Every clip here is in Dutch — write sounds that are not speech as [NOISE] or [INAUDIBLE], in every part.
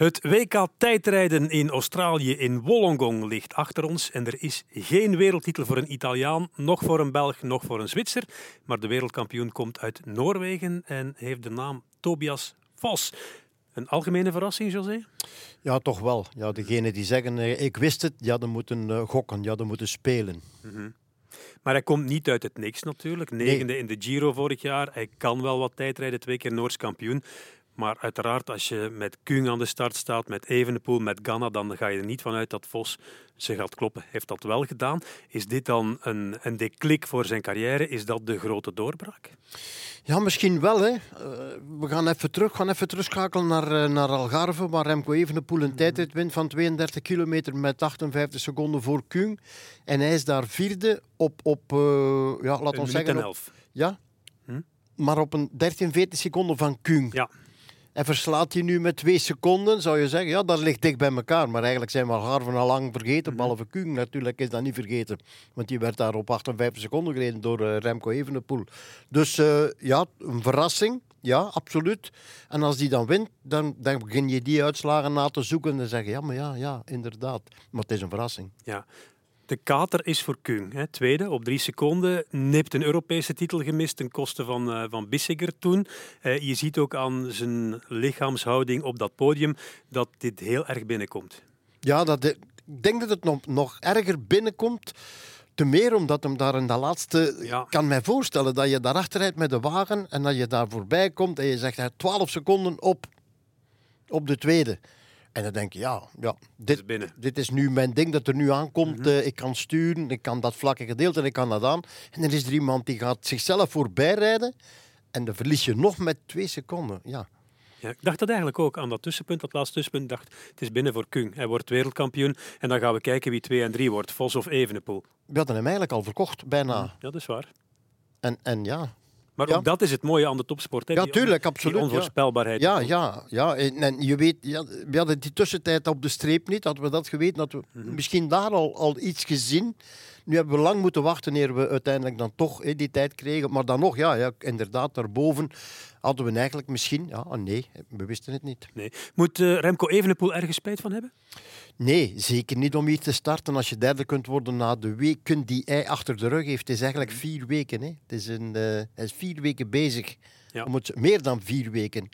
Het WK tijdrijden in Australië in Wollongong ligt achter ons en er is geen wereldtitel voor een Italiaan, nog voor een Belg, nog voor een Zwitser. Maar de wereldkampioen komt uit Noorwegen en heeft de naam Tobias Vos. Een algemene verrassing, José? Ja, toch wel. Ja, degene die zeggen, eh, ik wist het, ja, dan moeten uh, gokken, ja, dan moeten spelen. Maar hij komt niet uit het niks natuurlijk. Negende in de Giro vorig jaar. Hij kan wel wat tijdrijden, twee keer Noors kampioen. Maar uiteraard, als je met Kung aan de start staat, met Evenepoel, met Ganna, dan ga je er niet vanuit dat Vos ze gaat kloppen. Heeft dat wel gedaan? Is dit dan een, een declic voor zijn carrière? Is dat de grote doorbraak? Ja, misschien wel. Hè. Uh, we gaan even terug, gaan even terugschakelen naar, uh, naar Algarve, waar Remco Evenepoel een tijdrit wint van 32 kilometer met 58 seconden voor Kung. En hij is daar vierde op, op uh, ja, laat ons zeggen... Op, ja, hm? maar op een 13, 14 seconden van Kung. Ja. En verslaat hij nu met twee seconden, zou je zeggen, ja, dat ligt dicht bij elkaar. Maar eigenlijk zijn we Algarve al lang vergeten, mhm. behalve Kung natuurlijk is dat niet vergeten. Want die werd daar op 58 seconden gereden door uh, Remco Evenepoel. Dus uh, ja, een verrassing, ja, absoluut. En als die dan wint, dan, dan begin je die uitslagen na te zoeken en dan zeg je, ja, maar ja, ja, inderdaad. Maar het is een verrassing. Ja, de kater is voor Kung. Hè. Tweede, op drie seconden. Nipt een Europese titel gemist ten koste van, uh, van Bissiger toen. Uh, je ziet ook aan zijn lichaamshouding op dat podium dat dit heel erg binnenkomt. Ja, dat, ik denk dat het nog, nog erger binnenkomt. Te meer omdat hem daar in dat laatste... Ja. kan mij voorstellen dat je daarachter rijdt met de wagen en dat je daar voorbij komt en je zegt 12 seconden op, op de tweede. En dan denk je, ja, ja dit, is dit is nu mijn ding dat er nu aankomt. Mm ik kan sturen, ik kan dat vlakke gedeelte en ik kan dat aan. En dan is er iemand die gaat zichzelf voorbij rijden. En dan verlies je nog met twee seconden. Ja. Ja, ik dacht dat eigenlijk ook aan dat tussenpunt, dat laatste tussenpunt. dacht, het is binnen voor Kung. Hij wordt wereldkampioen en dan gaan we kijken wie 2 en 3 wordt, Vos of Evenepoel. We hadden hem eigenlijk al verkocht, bijna. Ja, dat is waar. En, en ja, maar ook dat is het mooie aan de topsport. Hè? Ja, tuurlijk, absoluut. Die onvoorspelbaarheid. Ja, ja, ja. En, je weet, ja, we hadden die tussentijd op de streep niet. Hadden we dat geweten, hadden we mhm. misschien daar al, al iets gezien. Nu hebben we lang moeten wachten eer we uiteindelijk dan toch die tijd kregen. Maar dan nog, ja, ja inderdaad, daarboven hadden we eigenlijk misschien... Ja, ah, nee, we wisten het niet. Nee. Moet uh, Remco Evenepoel ergens spijt van hebben? Nee, zeker niet om hier te starten. Als je derde kunt worden na de weken die hij achter de rug heeft. Het is eigenlijk vier weken. Hè. Het is een, uh, hij is vier weken bezig. Ja. Moet, meer dan vier weken.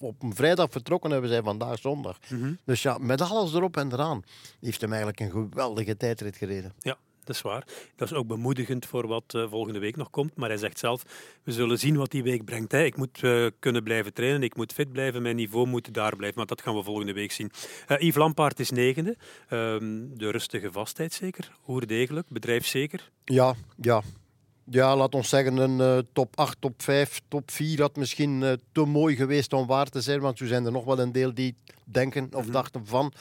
Op een vrijdag vertrokken hebben zij vandaag zondag. Mhm. Dus ja, met alles erop en eraan heeft hem eigenlijk een geweldige tijdrit gereden. Ja, dat is waar. Dat is ook bemoedigend voor wat uh, volgende week nog komt. Maar hij zegt zelf, we zullen zien wat die week brengt. Hè. Ik moet uh, kunnen blijven trainen, ik moet fit blijven, mijn niveau moet daar blijven. Maar dat gaan we volgende week zien. Uh, Yves Lampaard is negende. Ehm, de rustige vastheid zeker, degelijk, bedrijfszeker. Ja, ja. Ja, laat ons zeggen een uh, top 8, top 5, top 4 had misschien uh, te mooi geweest om waar te zijn. Want zo zijn er nog wel een deel die denken of mm -hmm. dachten van.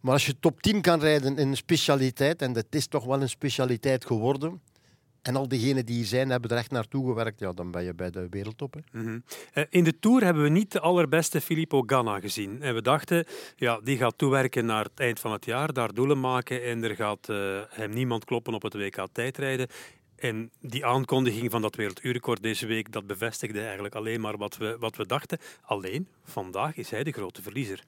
Maar als je top 10 kan rijden in een specialiteit, en dat is toch wel een specialiteit geworden. En al diegenen die hier zijn, hebben er echt naartoe gewerkt. Ja, dan ben je bij de wereldtop. Mm -hmm. uh, in de Tour hebben we niet de allerbeste Filippo Ganna gezien. En we dachten, ja, die gaat toewerken naar het eind van het jaar, daar doelen maken. En er gaat hem niemand kloppen op het WK tijdrijden. En die aankondiging van dat werelduurrecord deze week, dat bevestigde eigenlijk alleen maar wat we, wat we dachten. Alleen, vandaag is hij de grote verliezer.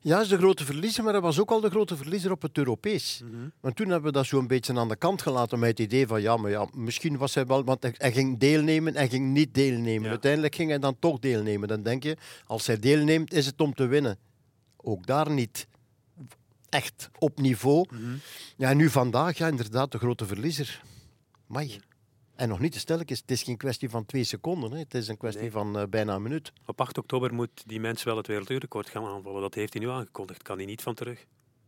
Ja, hij is de grote verliezer, maar hij was ook al de grote verliezer op het Europees. Mm -hmm. Want toen hebben we dat zo'n beetje aan de kant gelaten met het idee van ja, maar ja, misschien was hij wel, want hij ging deelnemen en ging niet deelnemen. Ja. Uiteindelijk ging hij dan toch deelnemen. Dan denk je, als hij deelneemt, is het om te winnen. Ook daar niet echt op niveau. Mm -hmm. Ja, en nu vandaag, ja, inderdaad, de grote verliezer. Mai. En nog niet te stellig, het is geen kwestie van twee seconden. Hè. Het is een kwestie Nee. van eh, bijna een minuut. Op 8 oktober moet die mens wel het werelduurrecord gaan aanvallen. Dat heeft hij nu aangekondigd. Kan hij niet van terug.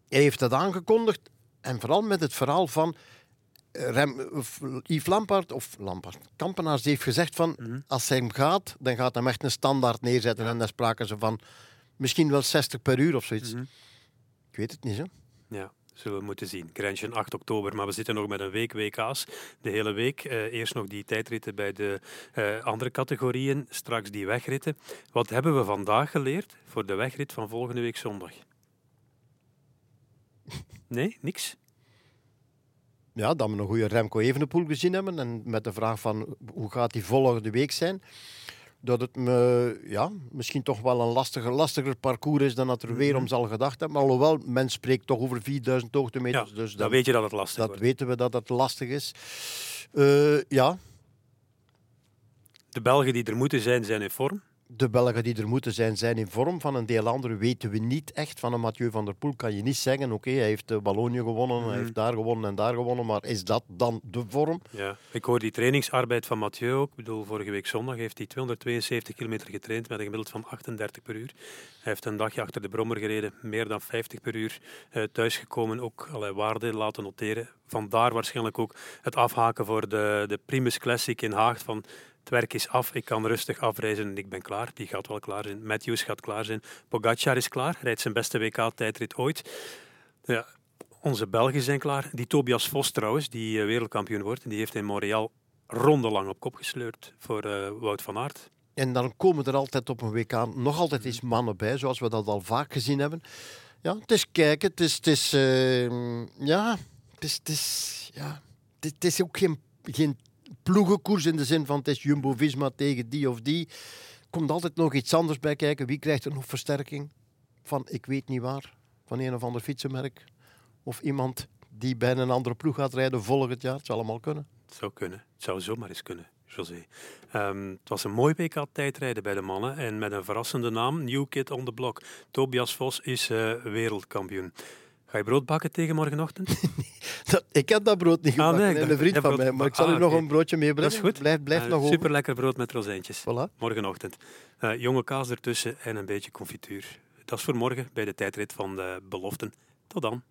Hij heeft dat aangekondigd. En vooral met het verhaal van... eh, Rem, Yves Lampaard, of Lampaard, Kampenaars, heeft gezegd van... Mhm. Als hij hem gaat, dan gaat hij hem echt een standaard neerzetten. En dan spraken ze van misschien wel 60 per uur of zoiets. Mhm. Ik weet het niet, zo. Ja, zullen we moeten zien. Grenchen 8 oktober, maar we zitten nog met een week WK's. De hele week. Eh, eerst nog die tijdritten bij de eh, andere categorieën, straks die wegritten. Wat hebben we vandaag geleerd voor de wegrit van volgende week zondag? Nee, niks? Ja, dat we een goede Remco Evenepoel gezien hebben. En met de vraag van hoe gaat die volgende week zijn. Dat het me, ja, misschien toch wel een lastiger, lastiger parcours is dan dat er weer Mhm. om zal gedacht hebben. Maar alhoewel, men spreekt toch over 4000 Ja, hoogtemeters. dus dan dat, weet je dat het lastig dat wordt. weten we dat het lastig is. Eh, ja, De Belgen die er moeten zijn, zijn in vorm. De Belgen die er moeten zijn, zijn in vorm. Van een deel anderen weten we niet echt. Van een Mathieu van der Poel kan je niet zeggen. Oké, hij heeft eh, Wallonië gewonnen, Mhm. hij heeft daar gewonnen en daar gewonnen. Maar is dat dan de vorm? Ja. Ik hoor die trainingsarbeid van Mathieu ook. Ik bedoel, vorige week zondag heeft hij 272 kilometer getraind met een gemiddeld van 38 per uur. Hij heeft een dagje achter de brommer gereden, meer dan 50 per uur. Eh, thuisgekomen, ook allerlei waarden laten noteren. Vandaar waarschijnlijk ook het afhaken voor de, de Primus Classic in Haag. Van het werk is af, ik kan rustig afreizen en ik ben klaar. Die gaat wel klaar zijn. Matthews gaat klaar zijn. Pogacar is klaar, rijdt zijn beste WK-tijdrit ooit. Ja, onze Belgen zijn klaar. Die Tobias Vos trouwens, die eh, wereldkampioen wordt, die heeft in Montreal rondelang op kop gesleurd voor eh, Wout van Aert. En dan komen er altijd op een WK nog altijd eens mannen bij, zoals we dat al vaak gezien hebben. Ja, het is kijken, het is, het is eh, ja, het is, het is, ja, het is ook geen, geen ploegenkoers in de zin van het is Jumbo-Visma tegen die of die. Komt altijd nog iets anders bij kijken. Wie krijgt er nog versterking? Van ik weet niet waar, van een of ander fietsenmerk. Of iemand die bij een andere ploeg gaat rijden volgend jaar. Het zou allemaal kunnen. Het zou kunnen. Het zou zomaar eens kunnen, José. Ehm, het was een mooi WK-tijdrijden bij de mannen en met een verrassende naam, New Kid on the Block. Tobias Vos is eh, wereldkampioen. Ga je brood bakken tegen morgenochtend? [LAUGHS] Dat, ik heb dat brood niet Ah, gebakken, nee, ik en dacht een vriend van mij. Maar ik zal Ah, u nog oké. een broodje meebrengen. Dat is goed. Blijf, blijf Eh, nog. Super lekker brood met rozijntjes. Voilà. Morgenochtend. Eh, jonge kaas ertussen en een beetje confituur. Dat is voor morgen bij de tijdrit van de beloften. Tot dan.